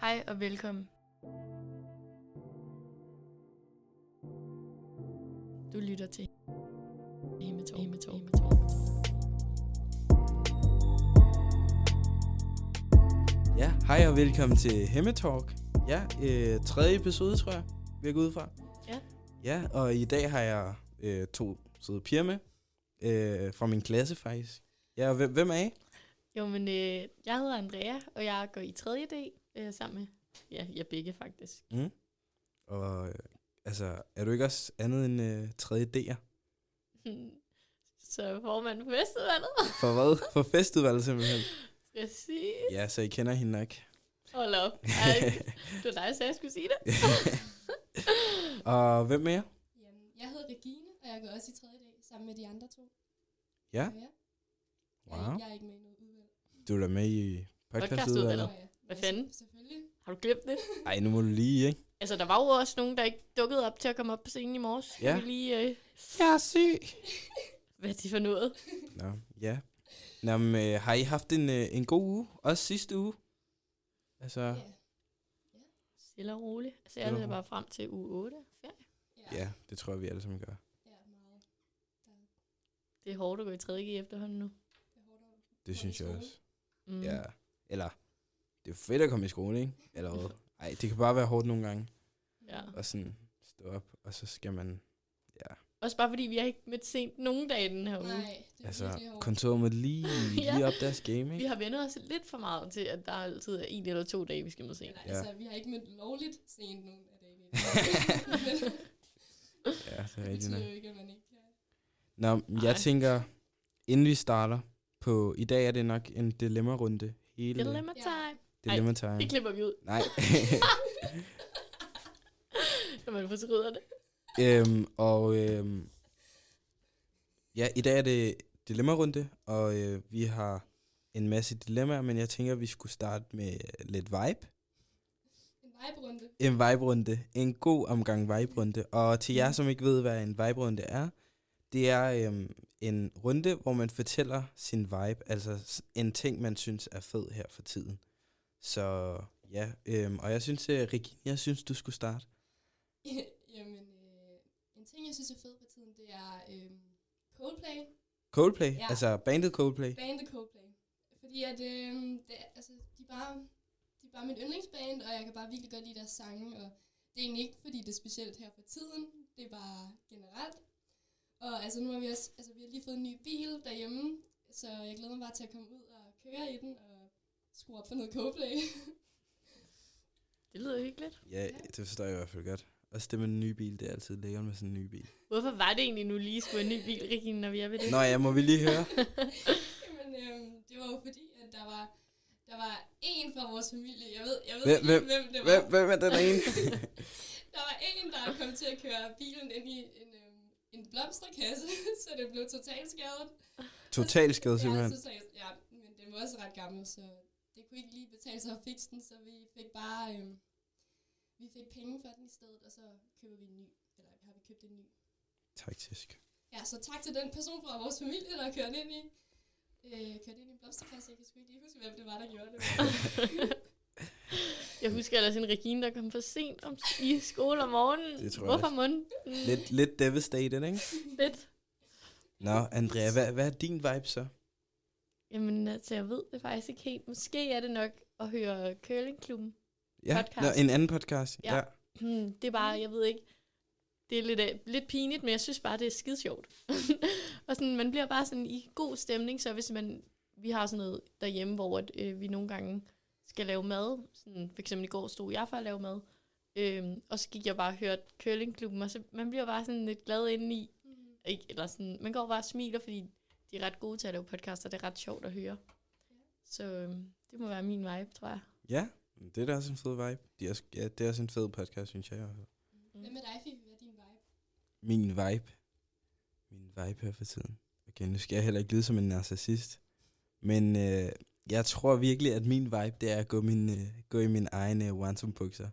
Hej og velkommen. Du lytter til. Hemator. Hemator. Ja, hej og velkommen til Hemmetalk. Ja, øh, tredje episode, tror jeg, vi er gået ud fra. Ja. Ja, og i dag har jeg øh, to søde piger med, øh, fra min klasse faktisk. Ja, og hvem, hvem er I? Jo, men øh, jeg hedder Andrea, og jeg går i 3. D øh, sammen med ja, jeg begge faktisk. Mm. Og øh, altså, er du ikke også andet end øh, tredje D'er? Så formanden på festivalet. For hvad? For festudvalget simpelthen. Skal jeg sige? Ja, så I kender hende nok. Hold op. Ej, det var dig, der sagde, jeg skulle sige det. og hvem mere? Jamen, jeg hedder Regine, og jeg går også i 3. dag sammen med de andre to. Ja, ja. Jeg, er, Wow. ikke- jeg er ikke med udvalg. Du er da med i Podcastudvalget. ja. Hvad Ja, fanden? se- Selvfølgelig. Har du glemt det? Ej, nu må du lige, ikke? Altså, der var jo også nogen, der ikke dukkede op til at komme op på scenen i morges. Ja. Vi lige, øh, Jeg er syg. hvad er det for noget? Nå, ja. Nå, men, øh, har I haft en, øh, en god uge? Også sidste uge? Altså, Ja. Stille og roligt. Altså, jeg er bare frem til uge 8. Ferie. Ja. ja, det tror jeg, vi alle sammen gør. Ja, meget. Det er hårdt at gå i 3. efterhånden nu. Det er hårdt at Det synes jeg også. Mm. Ja. Eller, det er fedt at komme i skole, ikke? Eller hvad? Ej, det kan bare være hårdt nogle gange. ja. Og sådan stå op, og så skal man, ja. Også bare fordi, vi har ikke mødt sent nogen dage den her uge. Nej, det er Altså, kontoret må lige, Ja. lige op deres game, Vi ikke? har vendt os lidt for meget til, at der altid er en eller to dage, vi skal møde sent. Ja. altså, vi har ikke mødt lovligt sent nogen af dagene. Ja, det er det rigtigt betyder nok. jo ikke, at man ikke kan. Nå, Ej. jeg tænker, inden vi starter på, i dag er det nok en dilemma-runde. Hele Dilemma Ja. time. dilemma time. Det klipper vi ud, Nej. når man fortryder det. øhm, og øhm, ja, i dag er det dilemma-runde, og øh, vi har en masse dilemmaer, men jeg tænker, at vi skulle starte med lidt vibe. En vibe-runde. En vibe-runde. En god omgang vibe-runde. Og til jer, som ikke ved, hvad en vibe-runde er, det er øhm, en runde, hvor man fortæller sin vibe, altså en ting, man synes er fed her for tiden. Så ja, øhm, og jeg synes, øh, Regine, jeg synes, du skulle starte. Jamen, øh, en ting, jeg synes er fed på tiden, det er øh, Coldplay. Coldplay, Ja. altså bandet Coldplay. Bandet Coldplay. Fordi at, øh, det, er- altså, de, er bare, de er bare mit yndlingsband, og jeg kan bare virkelig godt lide deres sange, og det er egentlig ikke, fordi det er specielt her for tiden, det er bare generelt. Og altså, nu har vi også, altså, vi har lige fået en ny bil derhjemme, så jeg glæder mig bare til at komme ud og køre i den, og skrue op for noget Coldplay. Det lyder hyggeligt. Ja, det forstår jeg i hvert fald godt. Også det med en ny bil, det er altid lækkert med sådan en ny bil. Hvorfor var det egentlig nu lige skulle en ny bil, Regine, når vi er ved det? Nå ja, må vi lige høre? Jamen, øhm, det var jo fordi, at der var, der var en fra vores familie, jeg ved, jeg ved Hvem- ikke, hvem- hvem det var. Hvem, hvem er den ene? Der var en, der kom til at køre bilen ind i en, en blomsterkasse, så det blev totalt skadet. Totalt skade Ja, simpelthen. totalt, ja, men den var også ret gammel, så det kunne ikke lige betale sig at fikse den, så vi fik bare, øhm, vi fik penge for den i stedet, og så køber vi en ny, eller har vi købt en ny. Taktisk. Ja, så tak til den person fra vores familie, der kørte ind i, øh, kørte ind i en blomsterkasse. Jeg kan sgu ikke lige huske, hvem det var, der gjorde det. Jeg husker ellers en Regine, der kom for sent om, i skole om morgenen. Det tror jeg Hvorfor munden? Lidt, lidt devastated, ikke? Lidt. Nå, Andrea, hvad, hvad er din vibe så? Jamen, altså, jeg ved det faktisk ikke helt. Måske er det nok at høre Curlingklubben. Ja, Podcast. Nå, en anden podcast. Ja. Ja. Hmm, det er bare, jeg ved ikke, det er lidt, øh, lidt pinligt, men jeg synes bare, det er skide sjovt. og sådan, man bliver bare sådan i god stemning, så hvis man, vi har sådan noget derhjemme, hvor at, øh, vi nogle gange skal lave mad, sådan, for eksempel i går stod jeg for at lave mad, øhm, og så gik jeg bare og hørte Curlingklubben, og så man bliver bare sådan lidt glad indeni, Mhm. ikke, eller sådan, man går bare og smiler, fordi de er ret gode til at lave podcaster, det er ret sjovt at høre. Så øhm, det må være min vibe, tror jeg. Ja, det er da også en fed vibe. De er, også- ja, det er også en fed podcast, synes jeg. i hvert fald. Hvad med dig, Fifi? Hvad er din vibe? Min vibe. Min vibe her for tiden. Okay, nu skal jeg heller ikke lyde som en narcissist. Men øh, jeg tror virkelig, at min vibe, det er at gå, min, øh, gå i min egen øh, Wantum-bukser.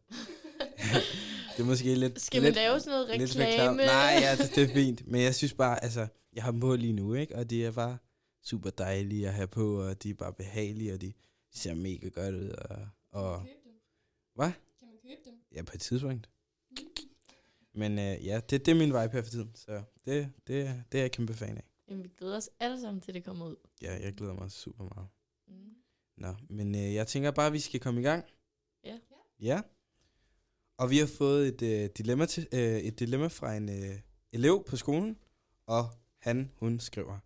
det er måske lidt... Skal man lidt, lave sådan noget reklame? Nej, ja, det, det er fint. Men jeg synes bare, altså, jeg har dem på lige nu, ikke? Og de er bare super dejlige at have på, og de er bare behagelige, og de ser mega godt ud. Og, Og Kan man købe dem? hvad? Kan man købe dem? Ja, på et tidspunkt. Mm. Men øh, ja, det, det er min vibe her for tiden, så det, det, det er jeg kæmpe fan af. Jamen, vi glæder os alle sammen til, det kommer ud. Ja, jeg glæder mig super meget. Nå, men øh, jeg tænker bare, at vi skal komme i gang. Ja. Ja. Og vi har fået et, øh, dilemma, til, øh, et dilemma fra en øh, elev på skolen, og han, hun skriver,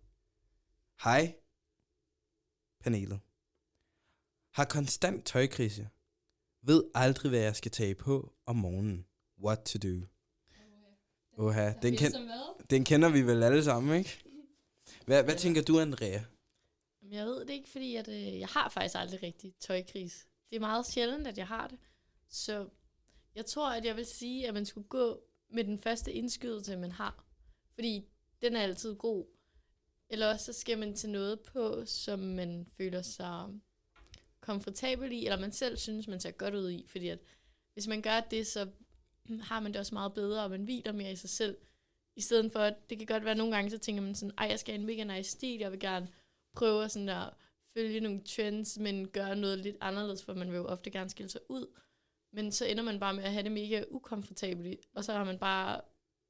Hej, panelet. Har konstant tøjkrise. Ved aldrig, hvad jeg skal tage på om morgenen. What to do. Åh, Oha, den, hvad? den kender vi vel alle sammen, ikke? Hvad, hvad tænker du, Andrea? Jeg ved det ikke, fordi at, øh, jeg har faktisk aldrig rigtig tøjkris. Det er meget sjældent, at jeg har det. Så jeg tror, at jeg vil sige, at man skulle gå med den første indskydelse, man har. Fordi den er altid god. Eller også så skal man til noget på, som man føler sig komfortabel i, eller man selv synes, man ser godt ud i. Fordi at hvis man gør det, så har man det også meget bedre, og man hviler mere i sig selv. I stedet for, at det kan godt være nogle gange, så tænker man sådan, ej, jeg skal have en mega nice stil, jeg vil gerne prøve at sådan at følge nogle trends, men gøre noget lidt anderledes, for man vil jo ofte gerne skille sig ud. Men så ender man bare med at have det mega ukomfortabelt, og så har man bare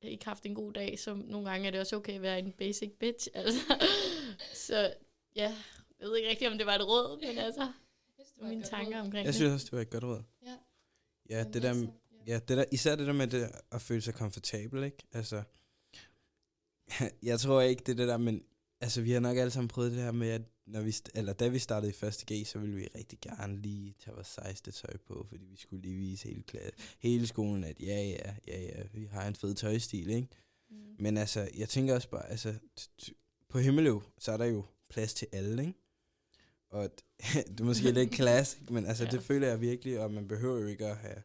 ikke haft en god dag, så nogle gange er det også okay at være en basic bitch. Altså. så ja, jeg ved ikke rigtig, om det var et råd, men altså, Jeg synes, mine tanker råd. omkring Jeg synes også, det var et godt råd. Ja. Ja, det der, altså, Ja, det der, især det der med det at føle sig komfortabel, ikke? Altså, jeg tror ikke, det er det der, men altså, vi har nok alle sammen prøvet det her med, at når vi, eller da vi startede i første G, så ville vi rigtig gerne lige tage vores sejste tøj på, fordi vi skulle lige vise hele, klasse, hele skolen, at ja, ja, ja, ja, vi har en fed tøjstil, ikke? Mm. Men altså, jeg tænker også bare, altså, på Himmeløv, så er der jo plads til alle, ikke? Og det er måske lidt classic, men altså, Ja. det føler jeg virkelig, og man behøver jo ikke at have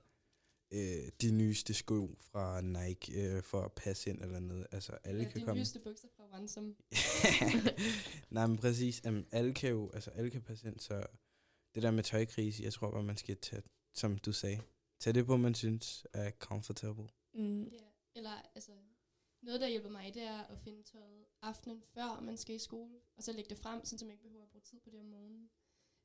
øh, de nyeste sko fra Nike øh, for at passe ind eller noget. Altså, alle ja, kan de komme. nyeste bukser fra Ransom. Nej, men præcis. Jamen, alle kan jo, altså, alle kan passe ind, så det der med tøjkrise, jeg tror bare, man skal tage, som du sagde, tage det på, man synes er comfortable. Mm. Ja. Eller altså, noget, der hjælper mig, det er at finde tøjet aftenen før man skal i skole, og så lægge det frem, så man ikke behøver at bruge tid på det om morgenen.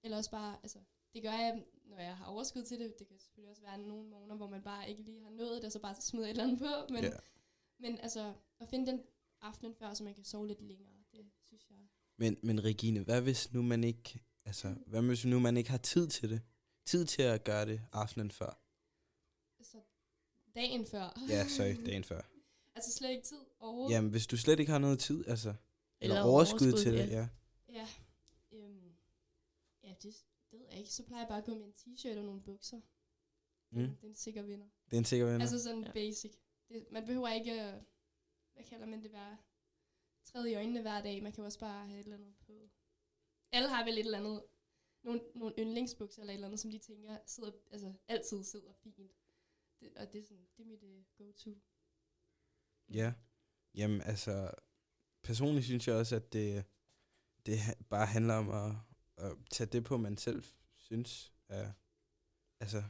Eller også bare, altså, det gør jeg, når jeg har overskud til det. Det kan selvfølgelig også være nogle morgener, hvor man bare ikke lige har nået det, og så bare smider et eller andet på. Men, Ja. men altså, at finde den aftenen før, så man kan sove lidt længere, det synes jeg. Men, men Regine, hvad hvis nu man ikke, altså, hvad hvis nu man ikke har tid til det? Tid til at gøre det aftenen før. Så dagen før. Ja, sorry, dagen før. altså slet ikke tid overhovedet. Jamen, hvis du slet ikke har noget tid, altså, eller, Eller eller overskud, overskud, til det, ja. ja. Ja, øhm, ja det, det ved jeg ikke. Så plejer jeg bare at gå med en t-shirt og nogle bukser. Mm. Det er en sikker vinder. Det er en sikker vinder. Altså sådan Ja. basic. Det, man behøver ikke, øh, hvad kalder man det, være træde i øjnene hver dag. Man kan jo også bare have et eller andet på. Alle har vel et eller andet, nogle, nogle yndlingsbukser eller et eller andet, som de tænker sidder, altså altid sidder fint. Det, og det er, sådan, det er mit uh, go-to. Ja. Jamen, altså, personligt synes jeg også, at det, det bare handler om at, at tage det på, man selv synes er, altså,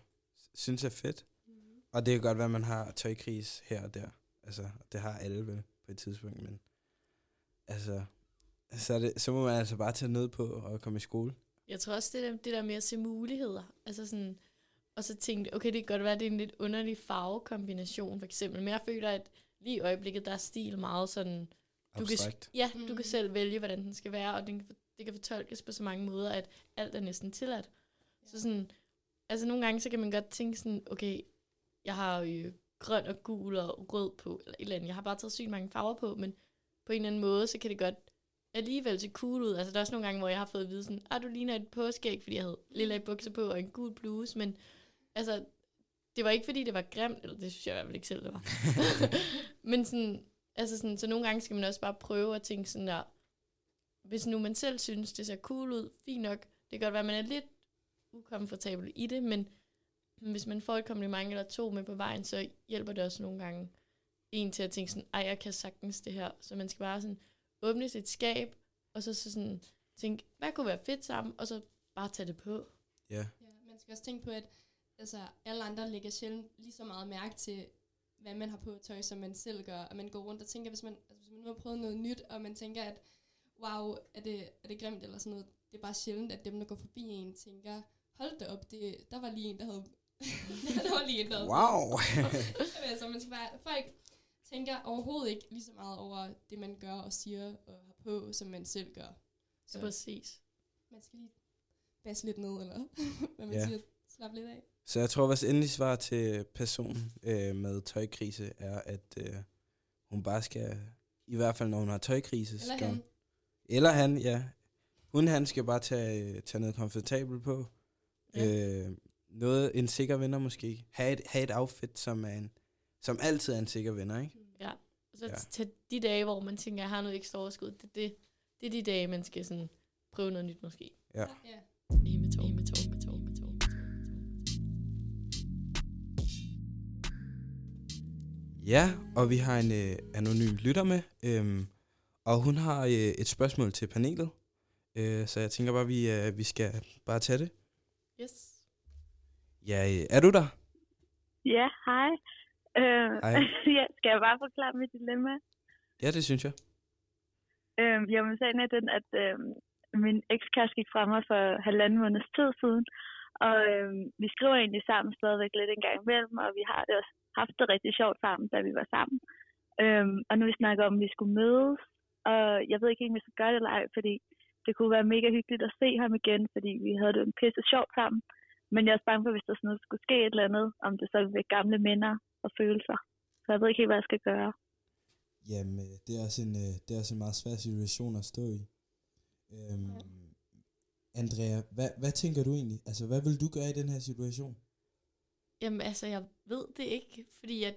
synes er fedt. Mm-hmm. Og det kan godt være, at man har tøjkris her og der. Altså, det har alle vel på et tidspunkt, men altså, så, det, så må man altså bare tage noget på og komme i skole. Jeg tror også, det der, det der med at se muligheder. Altså sådan, og så tænkte okay, det kan godt være, det er en lidt underlig farvekombination, for eksempel. Men jeg føler, at lige i øjeblikket, der er stil meget sådan... Du kan, Abstrakt. ja, du Mhm. kan selv vælge, hvordan den skal være, og den kan, det kan fortolkes på så mange måder, at alt er næsten tilladt. Så sådan, altså nogle gange, så kan man godt tænke sådan, okay, jeg har jo grøn og gul og rød på, eller et eller andet. Jeg har bare taget sygt mange farver på, men på en eller anden måde, så kan det godt alligevel se cool ud. Altså der er også nogle gange, hvor jeg har fået at vide sådan, ah, du ligner et påskæg, fordi jeg havde lilla bukser på og en gul bluse, men altså, det var ikke fordi, det var grimt, eller det synes jeg i hvert fald ikke selv, det var. men sådan, altså sådan, så nogle gange skal man også bare prøve at tænke sådan der, hvis nu man selv synes, det ser cool ud, fint nok, det kan godt være, at man er lidt ukomfortabel i det, men hvis man får et kompliment eller to med på vejen, så hjælper det også nogle gange en til at tænke sådan, ej, jeg kan sagtens det her. Så man skal bare sådan åbne sit skab, og så, så sådan tænke, hvad kunne være fedt sammen, og så bare tage det på. Ja. Ja, man skal også tænke på, at altså, alle andre lægger sjældent lige så meget mærke til, hvad man har på tøj, som man selv gør. Og man går rundt og tænker, hvis man, altså, hvis man nu har prøvet noget nyt, og man tænker, at wow, er det, er det grimt eller sådan noget. Det er bare sjældent, at dem, der går forbi en, tænker, hold da op, det, der var lige en, der havde... der var lige en, der havde... Wow! Altså, man skal bare, folk tænker overhovedet ikke lige så meget over det, man gør og siger og har på, som man selv gør. Så præcis. man skal lige basse lidt ned, eller hvad man Ja. ja. siger, slappe lidt af. Så jeg tror, vores endelige svar til personen øh, med tøjkrise er, at øh, hun bare skal, i hvert fald når hun har tøjkrise, Eller skal han. Eller han, ja. Hun, han skal bare tage, øh, tage noget komfortabelt på. Ja. Øh, noget, en sikker vinder måske. Ha' et, ha et outfit, som, er en, som altid er en sikker vinder, ikke? Ja. Og så Ja. til de dage, hvor man tænker, jeg har noget ekstra overskud, det, det, det er de dage, man skal sådan prøve noget nyt måske. Ja. ja. Lige med tår, med tår, med tår, med tår. Ja, og vi har en øh, anonym lytter med, øhm, og hun har øh, et spørgsmål til panelet. Øh, så jeg tænker bare, vi, øh, vi skal bare tage det. Yes. Ja, øh, er du der? Ja, hej. Øh, Hej. ja, skal jeg bare forklare mit dilemma? Ja, det synes jeg. Øh, jamen, sagen er den, at øh, min ekskæreste gik fra mig for halvanden måneds tid siden, og øh, vi skriver egentlig sammen stadigvæk lidt en gang imellem, og vi har det også haft det rigtig sjovt sammen, da vi var sammen. Øh, og nu vi snakker om, at vi skulle mødes, og jeg ved ikke helt, om vi skal gøre det eller ej, fordi det kunne være mega hyggeligt at se ham igen, fordi vi havde det en pisse sjovt sammen. Men jeg er også bange for, hvis der sådan noget skulle ske et eller andet, om det så vil vække gamle minder og følelser. Så jeg ved ikke helt, hvad jeg skal gøre. Jamen, øh, det er også en, øh, det er også en meget svær situation at stå i. Øhm, Ja. Andrea, hvad, hvad tænker du egentlig? Altså, hvad vil du gøre i den her situation? Jamen altså, jeg ved det ikke, fordi at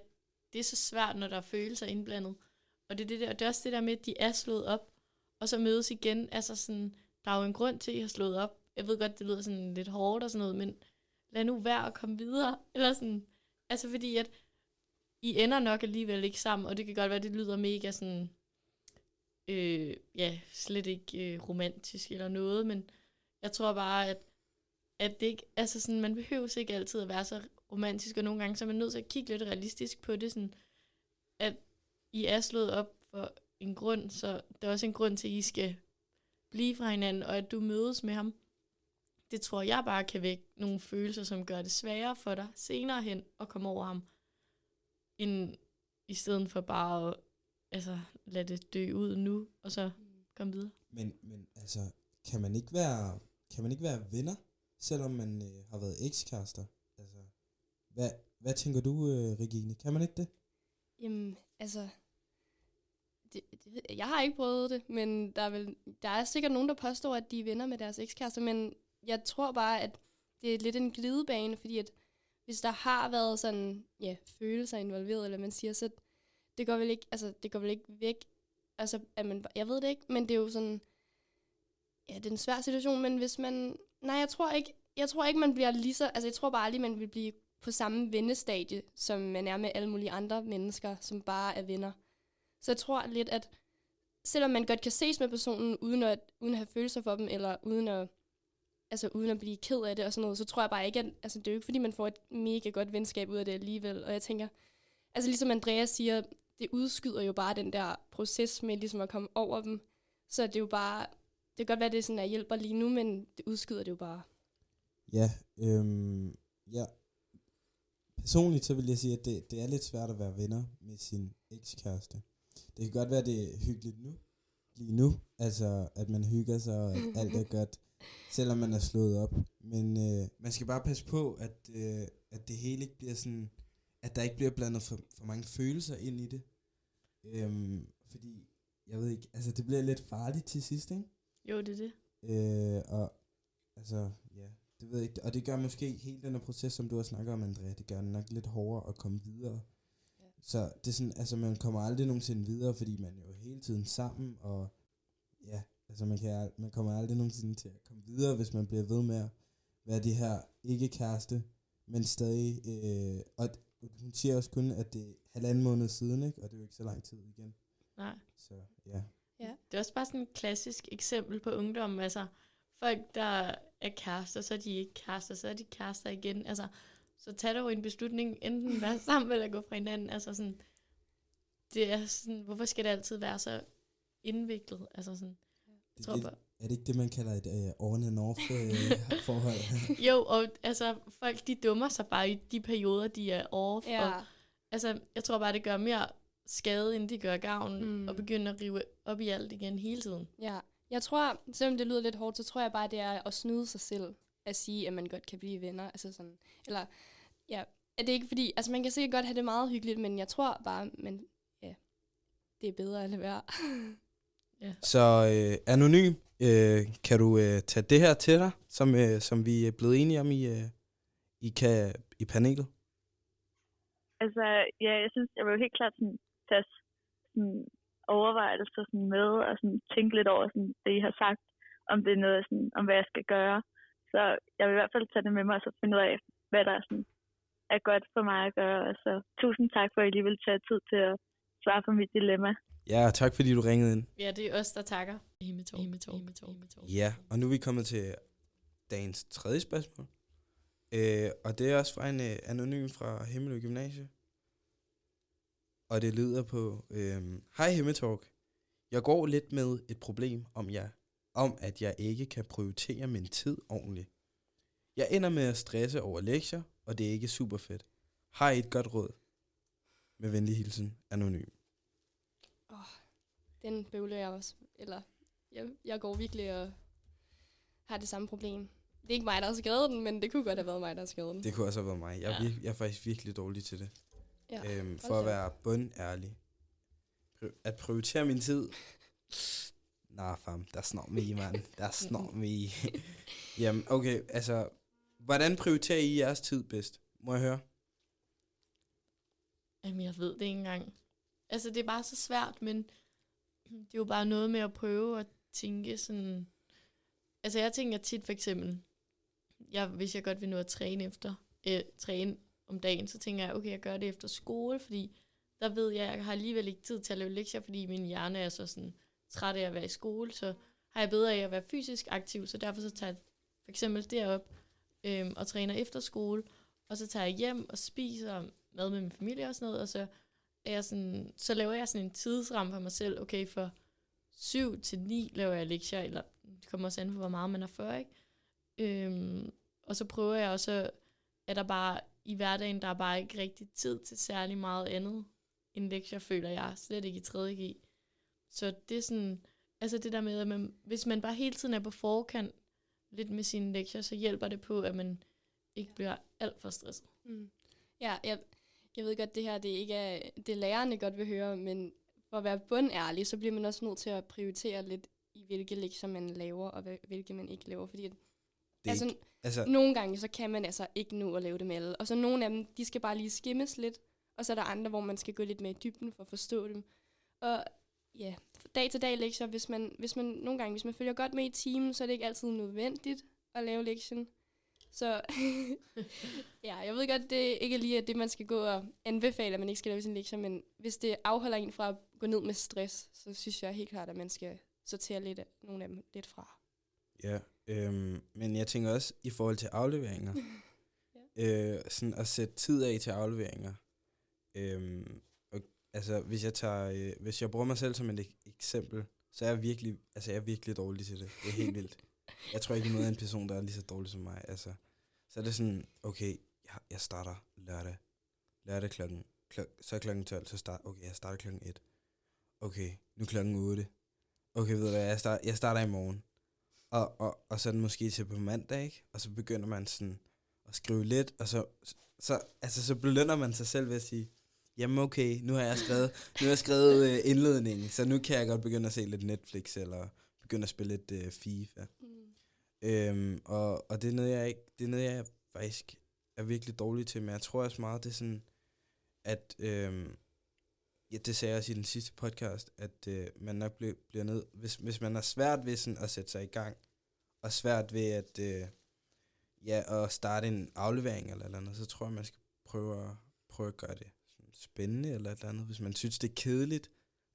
det er så svært, når der er følelser indblandet. Og det er, det der, det er også det der med, at de er slået op, og så mødes igen. Altså sådan, der er jo en grund til, at I har slået op. Jeg ved godt, det lyder sådan lidt hårdt og sådan noget, men lad nu være at komme videre. Eller sådan, altså fordi at I ender nok alligevel ikke sammen, og det kan godt være, at det lyder mega sådan, øh, ja, slet ikke øh, romantisk eller noget, men jeg tror bare, at at det ikke, altså sådan, man behøver ikke altid at være så romantisk, og nogle gange så er man nødt til at kigge lidt realistisk på det, sådan, at i er slået op for en grund, så der er også en grund til, at I skal blive fra hinanden, og at du mødes med ham. Det tror jeg bare kan vække nogle følelser, som gør det sværere for dig senere hen at komme over ham, end i stedet for bare at altså, lade det dø ud nu, og så komme videre. Men, men altså, kan man ikke være, kan man ikke være venner, selvom man øh, har været ekskærester? Altså, hvad, hvad tænker du, øh, Regine? Kan man ikke det? Jamen, altså... Det, det, jeg jeg har ikke prøvet det, men der er, vel, der er sikkert nogen, der påstår, at de er venner med deres ekskærester, men jeg tror bare, at det er lidt en glidebane, fordi at hvis der har været sådan, ja, følelser involveret, eller man siger, så det går vel ikke, altså, det går vel ikke væk, altså, at man, jeg ved det ikke, men det er jo sådan, ja, det er en svær situation, men hvis man, nej, jeg tror ikke, jeg tror ikke, man bliver lige så, altså, jeg tror bare aldrig, man vil blive på samme vennestadie, som man er med alle mulige andre mennesker, som bare er venner. Så jeg tror lidt, at selvom man godt kan ses med personen, uden at, uden at have følelser for dem, eller uden at, altså uden at blive ked af det og sådan noget, så tror jeg bare ikke, at altså, det er jo ikke, fordi man får et mega godt venskab ud af det alligevel. Og jeg tænker, altså ligesom Andreas siger, det udskyder jo bare den der proces med ligesom at komme over dem. Så det er jo bare, det kan godt være, at det sådan er hjælper lige nu, men det udskyder det jo bare. Ja, øhm, ja. Personligt så vil jeg sige, at det, det er lidt svært at være venner med sin ekskæreste. Det kan godt være, det er hyggeligt nu, lige nu, altså at man hygger sig, og at alt er godt, selvom man er slået op. Men øh, man skal bare passe på, at, øh, at det hele ikke bliver sådan, at der ikke bliver blandet for, for mange følelser ind i det. Øhm, fordi, jeg ved ikke, altså det bliver lidt farligt til sidst, ikke? Jo, det er det. Øh, og altså, ja, det ved jeg ikke. Og det gør måske hele den her proces, som du har snakket om, Andrea, det gør det nok lidt hårdere at komme videre. Ja. Så det er sådan, altså man kommer aldrig nogensinde videre, fordi man er jo hele tiden sammen, og ja, altså man, kan, man kommer aldrig nogensinde til at komme videre, hvis man bliver ved med at være det her ikke-kæreste, men stadig, øh, og hun siger også kun, at det er halvanden måned siden, ikke? og det er jo ikke så lang tid igen. Nej. Så ja. Det er også bare sådan et klassisk eksempel på ungdom. Altså, folk, der er kærester, så er de ikke kærester, så er de kærester igen. Altså, så tag dog en beslutning, enten være sammen eller gå fra hinanden. Altså sådan, det er sådan, hvorfor skal det altid være så indviklet? Altså sådan, Det tror er, bare- er det ikke det, man kalder et uh, on and off uh, forhold? jo, og altså, folk de dummer sig bare i de perioder, de er off. Ja. Og, altså, jeg tror bare, det gør mere skade, end de gør gavn, Mm. mm. og begynde at rive op i alt igen hele tiden. Ja, jeg tror, selvom det lyder lidt hårdt, så tror jeg bare, det er at snyde sig selv at sige, at man godt kan blive venner. Altså sådan, eller, ja, er det ikke fordi, altså man kan sikkert godt have det meget hyggeligt, men jeg tror bare, men ja, det er bedre at lade være. Så øh, anonym, øh, kan du øh, tage det her til dig, som, øh, som vi er blevet enige om i, øh, i, kan, i panelet? Altså, ja, jeg synes, jeg vil jo helt klart sådan, tage sådan, overvejelser sådan med, og sådan, tænke lidt over sådan, det, I har sagt, om det er noget, sådan, om hvad jeg skal gøre. Så jeg vil i hvert fald tage det med mig, og så finde ud af, hvad der sådan, er godt for mig at gøre. Og så tusind tak for, at I lige vil tage tid til at svare på mit dilemma. Ja, og tak fordi du ringede ind. Ja, det er os, der takker. Himmetorp. Himmetorp. Himmetorp. Himmetorp. Ja, og nu er vi kommet til dagens tredje spørgsmål. Øh, og det er også fra en øh, anonym fra Himmelø Gymnasie. Og det lyder på, øh, Hej. Jeg går lidt med et problem om, jeg, om, at jeg ikke kan prioritere min tid ordentligt. Jeg ender med at stresse over lektier, og det er ikke super fedt. Har I et godt råd? Med venlig hilsen, anonym. Den bøvler jeg også. Eller, jeg, jeg går virkelig og har det samme problem. Det er ikke mig, der har skrevet den, men det kunne godt have været mig, der har skrevet den. Det kunne også have været mig. Jeg er, Ja. vir- jeg er faktisk virkelig dårlig til det. ja. øhm, for at være bundærlig. At prioritere min tid. Nå, fam, der er snor i, mand. Der er snor i. Jamen, okay, altså, hvordan prioriterer I jeres tid bedst? Må jeg høre? Jamen, jeg ved det ikke engang. Altså, det er bare så svært, men det er jo bare noget med at prøve at tænke sådan... Altså, jeg tænker tit for eksempel, jeg, hvis jeg godt vil nå at træne efter, øh, træne om dagen, så tænker jeg, okay, jeg gør det efter skole, fordi der ved jeg, at jeg har alligevel ikke tid til at lave lektier, fordi min hjerne er så sådan træt af at være i skole, så har jeg bedre af at være fysisk aktiv, så derfor så tager jeg for eksempel derop øhm, og træner efter skole, og så tager jeg hjem og spiser mad med min familie og sådan noget, og så, er jeg sådan, så laver jeg sådan en tidsramme for mig selv, okay, for 7 til 9 laver jeg lektier, eller det kommer også an på, hvor meget man er for, ikke? Øhm, og så prøver jeg også, at der bare i hverdagen, der er bare ikke rigtig tid til særlig meget andet end lektier, føler jeg. Slet ikke i 3. G. Så det er sådan, altså det der med, at man, hvis man bare hele tiden er på forkant lidt med sine lektier, så hjælper det på, at man ikke bliver alt for stresset. Mm. Ja, jeg, jeg ved godt, det her det ikke er det lærerne godt vil høre, men for at være bundærlig, så bliver man også nødt til at prioritere lidt i hvilke lektier man laver, og hvil- hvilke man ikke laver. Fordi at, Det altså, ikke, altså, nogle gange, så kan man altså ikke nå at lave det med alle. Og så nogle af dem, de skal bare lige skimmes lidt, og så er der andre, hvor man skal gå lidt mere i dybden for at forstå dem. Og ja, dag til dag lektier, hvis man, hvis man nogle gange, hvis man følger godt med i timen, så er det ikke altid nødvendigt at lave lektion. Så ja, jeg ved godt, det ikke lige er det, man skal gå og anbefale, at man ikke skal lave sin lektier, men hvis det afholder en fra at gå ned med stress, så synes jeg helt klart, at man skal sortere lidt af, nogle af dem lidt fra. ja, øhm, men jeg tænker også i forhold til afleveringer. øh, sådan at sætte tid af til afleveringer. Øhm, altså, hvis jeg tager, øh, hvis jeg bruger mig selv som et ek- eksempel, så er jeg virkelig, altså jeg er virkelig dårlig til det. Det er helt vildt. Jeg tror ikke, noget af en person, der er lige så dårlig som mig. Altså, så er det sådan, okay, jeg, jeg starter lørdag. Lørdag klokken, klok, så er klokken 12, så start, okay, jeg starter klokken 1. Okay, nu er klokken 8. Okay, ved du hvad, jeg, start, jeg starter i morgen. Og, og, og så er den måske til på mandag, ikke? Og så begynder man sådan at skrive lidt, og så, så, altså, så belønner man sig selv ved at sige, jamen okay, nu har jeg skrevet, nu har jeg skrevet øh, indledningen, så nu kan jeg godt begynde at se lidt Netflix, eller begynde at spille lidt øh, FIFA. Mm. Øhm, og, og det er noget, jeg ikke, det er noget, jeg faktisk er virkelig dårlig til, men jeg tror også meget, det er sådan, at, øhm, ja, det sagde jeg også i den sidste podcast, at øh, man nok bliver, bliver nødt, hvis, hvis man har svært ved sådan at sætte sig i gang, og svært ved at, øh, ja, at starte en aflevering eller eller andet, så tror jeg, man skal prøve at, prøve at gøre det spændende eller et eller andet, hvis man synes, det er kedeligt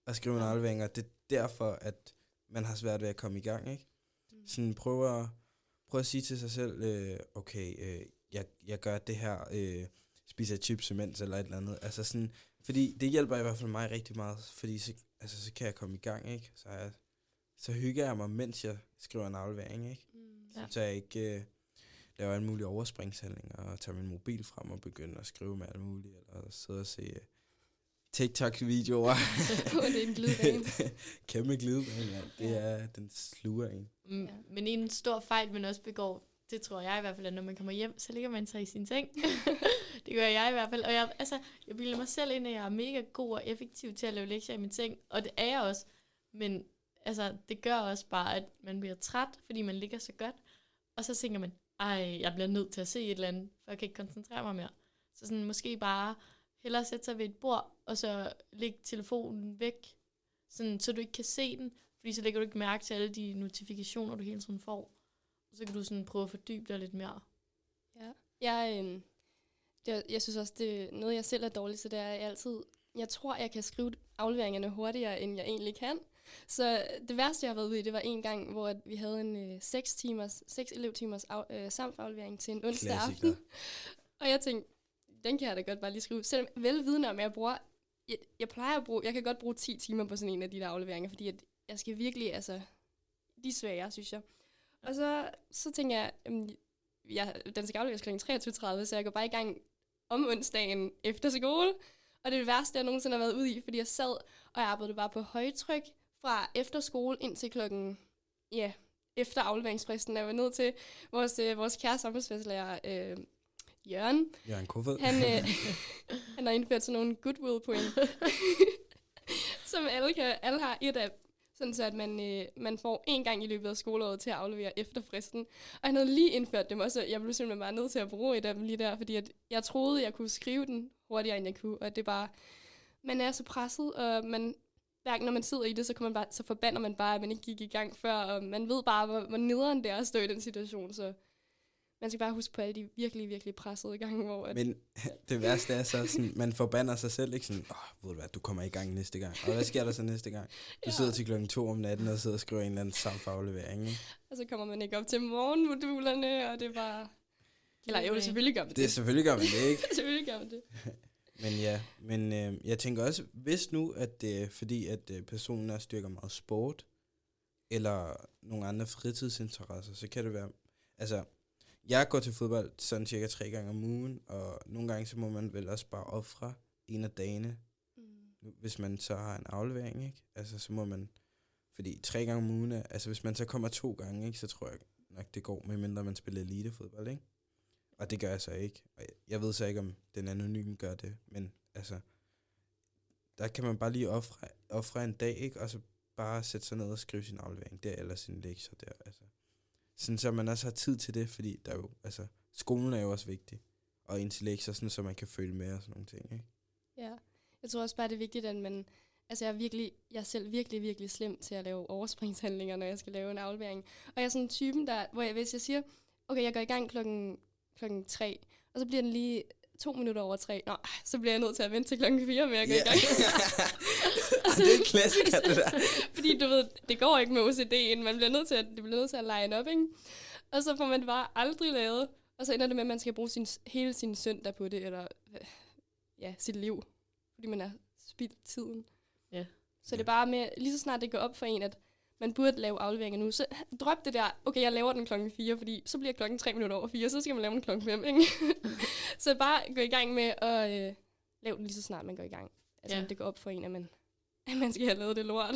at skrive en aflevering, og det er derfor, at man har svært ved at komme i gang, ikke? Mm. sådan prøve at, prøve at sige til sig selv, øh, okay, øh, jeg, jeg gør det her, øh, spiser chips imens, eller et eller andet. Altså sådan, fordi det hjælper i hvert fald mig rigtig meget, fordi så, altså, så kan jeg komme i gang, ikke? Så jeg så hygger jeg mig, mens jeg skriver en aflevering, ikke? Mm. Ja. Så jeg ikke øh, laver alle mulige overspringshandlinger og tager min mobil frem og begynder at skrive med alt muligt, eller sidde og se øh, TikTok-videoer. Åh, det er en glidebane. Kæmpe glidebane, ja. Det er, den sluger en. Mm, Ja. Men en stor fejl, man også begår, det tror jeg i hvert fald, at når man kommer hjem, så ligger man sig i sin seng. det gør jeg i hvert fald. Og jeg, altså, jeg bilder mig selv ind, at jeg er mega god og effektiv til at lave lektier i min seng. Og det er jeg også. Men altså, det gør også bare, at man bliver træt, fordi man ligger så godt. Og så tænker man, ej, jeg bliver nødt til at se et eller andet, for jeg kan ikke koncentrere mig mere. Så sådan, måske bare hellere sætte sig ved et bord, og så lægge telefonen væk, sådan, så du ikke kan se den, fordi så lægger du ikke mærke til alle de notifikationer, du hele tiden får. Og så kan du sådan prøve at fordybe dig lidt mere. Ja. Jeg, øh, det, jeg synes også, det er noget, jeg selv er dårlig til, det er, at jeg altid, jeg tror, jeg kan skrive afleveringerne hurtigere, end jeg egentlig kan. Så det værste, jeg har været ude i, det var en gang, hvor at vi havde en øh, 6 timers, 6 elevtimers af, øh, samfaflevering til en onsdag Klassiker. aften. Og jeg tænkte, den kan jeg da godt bare lige skrive. Selvom velvidende om, jeg bruger, jeg, jeg plejer at bruge, jeg kan godt bruge 10 timer på sådan en af de der afleveringer, fordi at jeg skal virkelig, altså, de er svære, synes jeg. Og så, så tænker jeg, jamen, jeg, den skal afleveres kl. 23.30, så jeg går bare i gang om onsdagen efter skole. Og det er det værste, jeg nogensinde har været ude i, fordi jeg sad, og jeg arbejdede bare på højtryk fra efter skole ind til klokken, ja, efter afleveringsfristen. Jeg var nødt til vores, øh, vores kære samfundsfæstlærer, øh, Jørgen, Jørgen Kofod. han, øh, han har indført sådan nogle goodwill point, som alle, kan, alle har et af, sådan så at man, øh, man får en gang i løbet af skoleåret til at aflevere efter fristen. Og han havde lige indført dem og jeg blev simpelthen bare nødt til at bruge et af dem lige der, fordi at jeg troede, jeg kunne skrive den hurtigere, end jeg kunne, og det er bare, man er så presset, og man, hverken når man sidder i det, så, kan man bare, så forbander man bare, at man ikke gik i gang før, og man ved bare, hvor, hvor nederen det er at stå i den situation, så man skal bare huske på alle de virkelig, virkelig pressede gange, hvor... At, Men det værste er så sådan, man forbander sig selv, ikke sådan, åh, oh, ved du hvad, du kommer i gang næste gang. Og hvad sker der så næste gang? Du Ja. sidder til klokken to om natten og sidder og skriver en eller anden samfagaflevering, ikke? Og så kommer man ikke op til morgenmodulerne, og det er bare... Eller jo, selvfølgelig gør man det. Det er selvfølgelig gør man det, ikke? selvfølgelig gør man det. Men ja, men øh, jeg tænker også, hvis nu, at det er fordi, at øh, personen er styrker meget sport, eller nogle andre fritidsinteresser, så kan det være, altså, jeg går til fodbold sådan cirka tre gange om ugen, og nogle gange så må man vel også bare ofre en af dagene, Mm. hvis man så har en aflevering, ikke? Altså, så må man, fordi tre gange om ugen, altså hvis man så kommer to gange, ikke, så tror jeg nok, det går, medmindre man spiller elitefodbold, ikke? Og det gør jeg så ikke. Og jeg- ved så ikke, om den anonyme gør det, men altså, der kan man bare lige ofre, ofre en dag, ikke? Og så bare sætte sig ned og skrive sin aflevering der, eller sin lektier der, altså. Sådan, så man også har tid til det, fordi der jo, altså, skolen er jo også vigtig. Og ens lektier, sådan, så man kan følge med og sådan nogle ting, ikke? Ja. Jeg tror også bare, det er vigtigt, at man... Altså, jeg er, virkelig, jeg er selv virkelig, virkelig slem til at lave overspringshandlinger, når jeg skal lave en aflevering. Og jeg er sådan en typen, der, hvor jeg, hvis jeg siger, okay, jeg går i gang klokken, klokken tre, og så bliver den lige to minutter over tre. Nå, så bliver jeg nødt til at vente til klokken fire med at gå i gang. det er en klassiker, det der. Fordi du ved, det går ikke med OCD'en. Man bliver nødt til at, det bliver nødt til at line op, ikke? Og så får man det bare aldrig lavet. Og så ender det med, at man skal bruge sin, hele sin søndag på det, eller øh, ja, sit liv. Fordi man har spildt tiden. Ja. Så det er bare med, lige så snart det går op for en, at man burde lave afleveringer nu, så drop det der, okay, jeg laver den klokken 4, fordi så bliver klokken 3 minutter over 4, så skal man lave den klokken 5, ikke? så bare gå i gang med at øh, lave den lige så snart man går i gang. Altså, Ja. det går op for en, at man, at man skal have lavet det lort.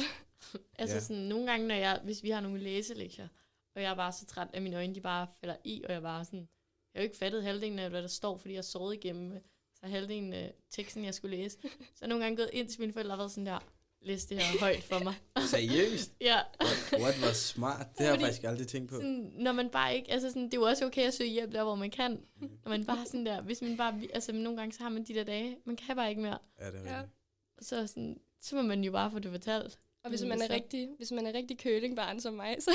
Altså Ja. sådan, nogle gange, når jeg, hvis vi har nogle læselektier, og jeg er bare så træt, at mine øjne de bare falder i, og jeg bare sådan, jeg har jo ikke fattet halvdelen af, hvad der står, fordi jeg sovet igennem øh, så halvdelen af teksten, jeg skulle læse. Så jeg nogle gange gået ind til mine forældre og været sådan der, læs det her højt for mig. Seriøst? ja, What, what var smart? Det har jeg faktisk aldrig tænkt på. sådan, når man bare ikke, altså sådan, det er jo også okay at søge hjælp der, hvor man kan. Når man bare sådan der, hvis man bare, altså nogle gange så har man de der dage, man kan bare ikke mere. Ja, det er Ja. rigtigt. Så, sådan, så må man jo bare få det fortalt. Og hvis man er rigtig, hvis man er rigtig kølingbarn som mig, så,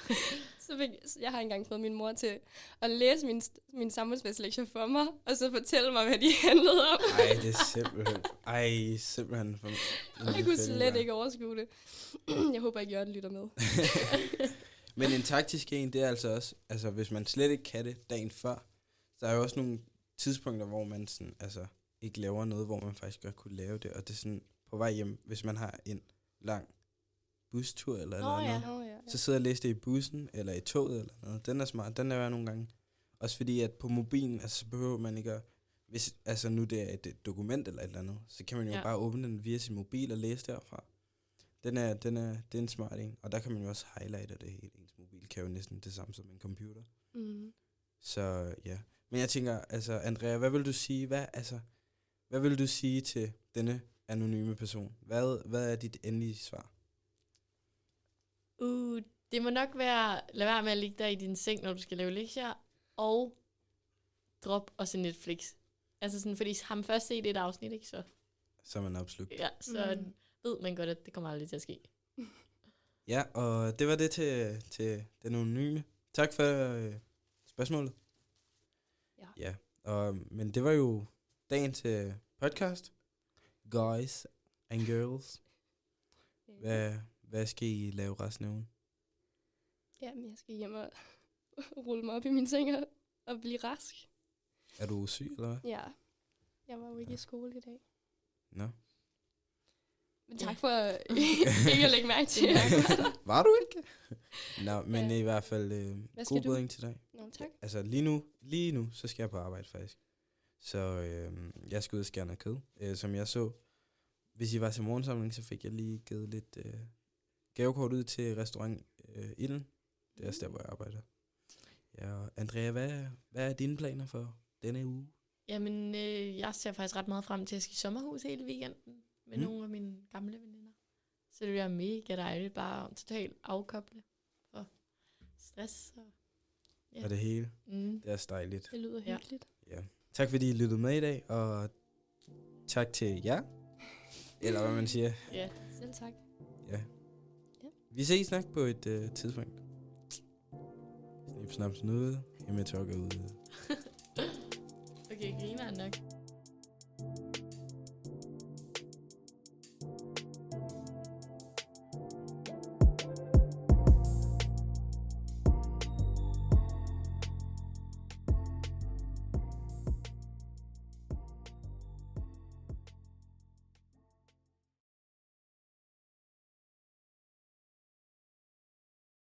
så fik, jeg har engang fået min mor til at læse min, min samfundsfærdslektier for mig, og så fortælle mig, hvad de handlede om. Ej, det er simpelthen... Ej, simpelthen... For, Jeg kunne slet ikke overskue det. Jeg håber ikke, Jørgen lytter med. Men en taktisk en, det er altså også... Altså, hvis man slet ikke kan det dagen før, så er jo også nogle tidspunkter, hvor man sådan, altså, ikke laver noget, hvor man faktisk godt kunne lave det. Og det er sådan på vej hjem, hvis man har en lang bustur eller Nå, eller ja. noget. Nå, ja, ja. Så sidder jeg og læser det i bussen, eller i toget, eller noget. Den er smart, den er jeg nogle gange. Også fordi, at på mobilen, altså, så behøver man ikke at... Hvis altså, nu det er et, et dokument eller et eller andet, så kan man jo Ja. ja. bare åbne den via sin mobil og læse derfra. Den er, den er, det er en smart en. Og der kan man jo også highlighte det hele. Ens mobil kan jo næsten det samme som en computer. Mm. Så ja. Men jeg tænker, altså, Andrea, hvad vil du sige? Hvad, altså, hvad vil du sige til denne anonyme person? Hvad, hvad er dit endelige svar? Uh, det må nok være, lad være med at ligge der i din seng, når du skal lave lektier, og drop og se Netflix. Altså sådan, fordi har man først set et afsnit, ikke, så, Så er man absolut ja, så mm. ved man godt, at det kommer aldrig til at ske. Ja, og det var det til, til den anonyme. Tak for øh, spørgsmålet. Ja. ja og, men det var jo dagen til podcast. Guys and girls. Hvad, hvad skal I lave resten af ugen? Jamen, jeg skal hjem og rulle mig op i min seng og, og blive rask. Er du syg, eller hvad? Ja. Jeg var jo ikke i skole i dag. Nå. Men Ja. tak for ikke at lægge mærke til. Var du ikke? Nå, men Ja. i hvert fald øh, god bedring til dig. Nå, tak. Altså lige nu, lige nu, så skal jeg på arbejde faktisk. Så øh, jeg skal ud og skære noget kød, øh, som jeg så. Hvis I var til morgensamling, så fik jeg lige givet lidt øh, gavekort ud til restaurant øh, Ilden. Det er også der, hvor jeg arbejder. Ja, og Andrea, hvad, hvad er dine planer for denne uge? Jamen, øh, jeg ser faktisk ret meget frem til at ske sommerhus hele weekenden med Mm. nogle af mine gamle veninder. Så det bliver mega dejligt, bare totalt afkoble for stress. Og, Ja. Og det hele. mm. Det er også dejligt. Det lyder Ja. hyggeligt. Ja. Tak fordi I lyttede med i dag, og tak til jer. Eller hvad man siger. Ja. Selv tak. Vi ses nok på et øh, tidspunkt. Snip, snap, snude. Hjemme talk er ude. Okay, griner nok.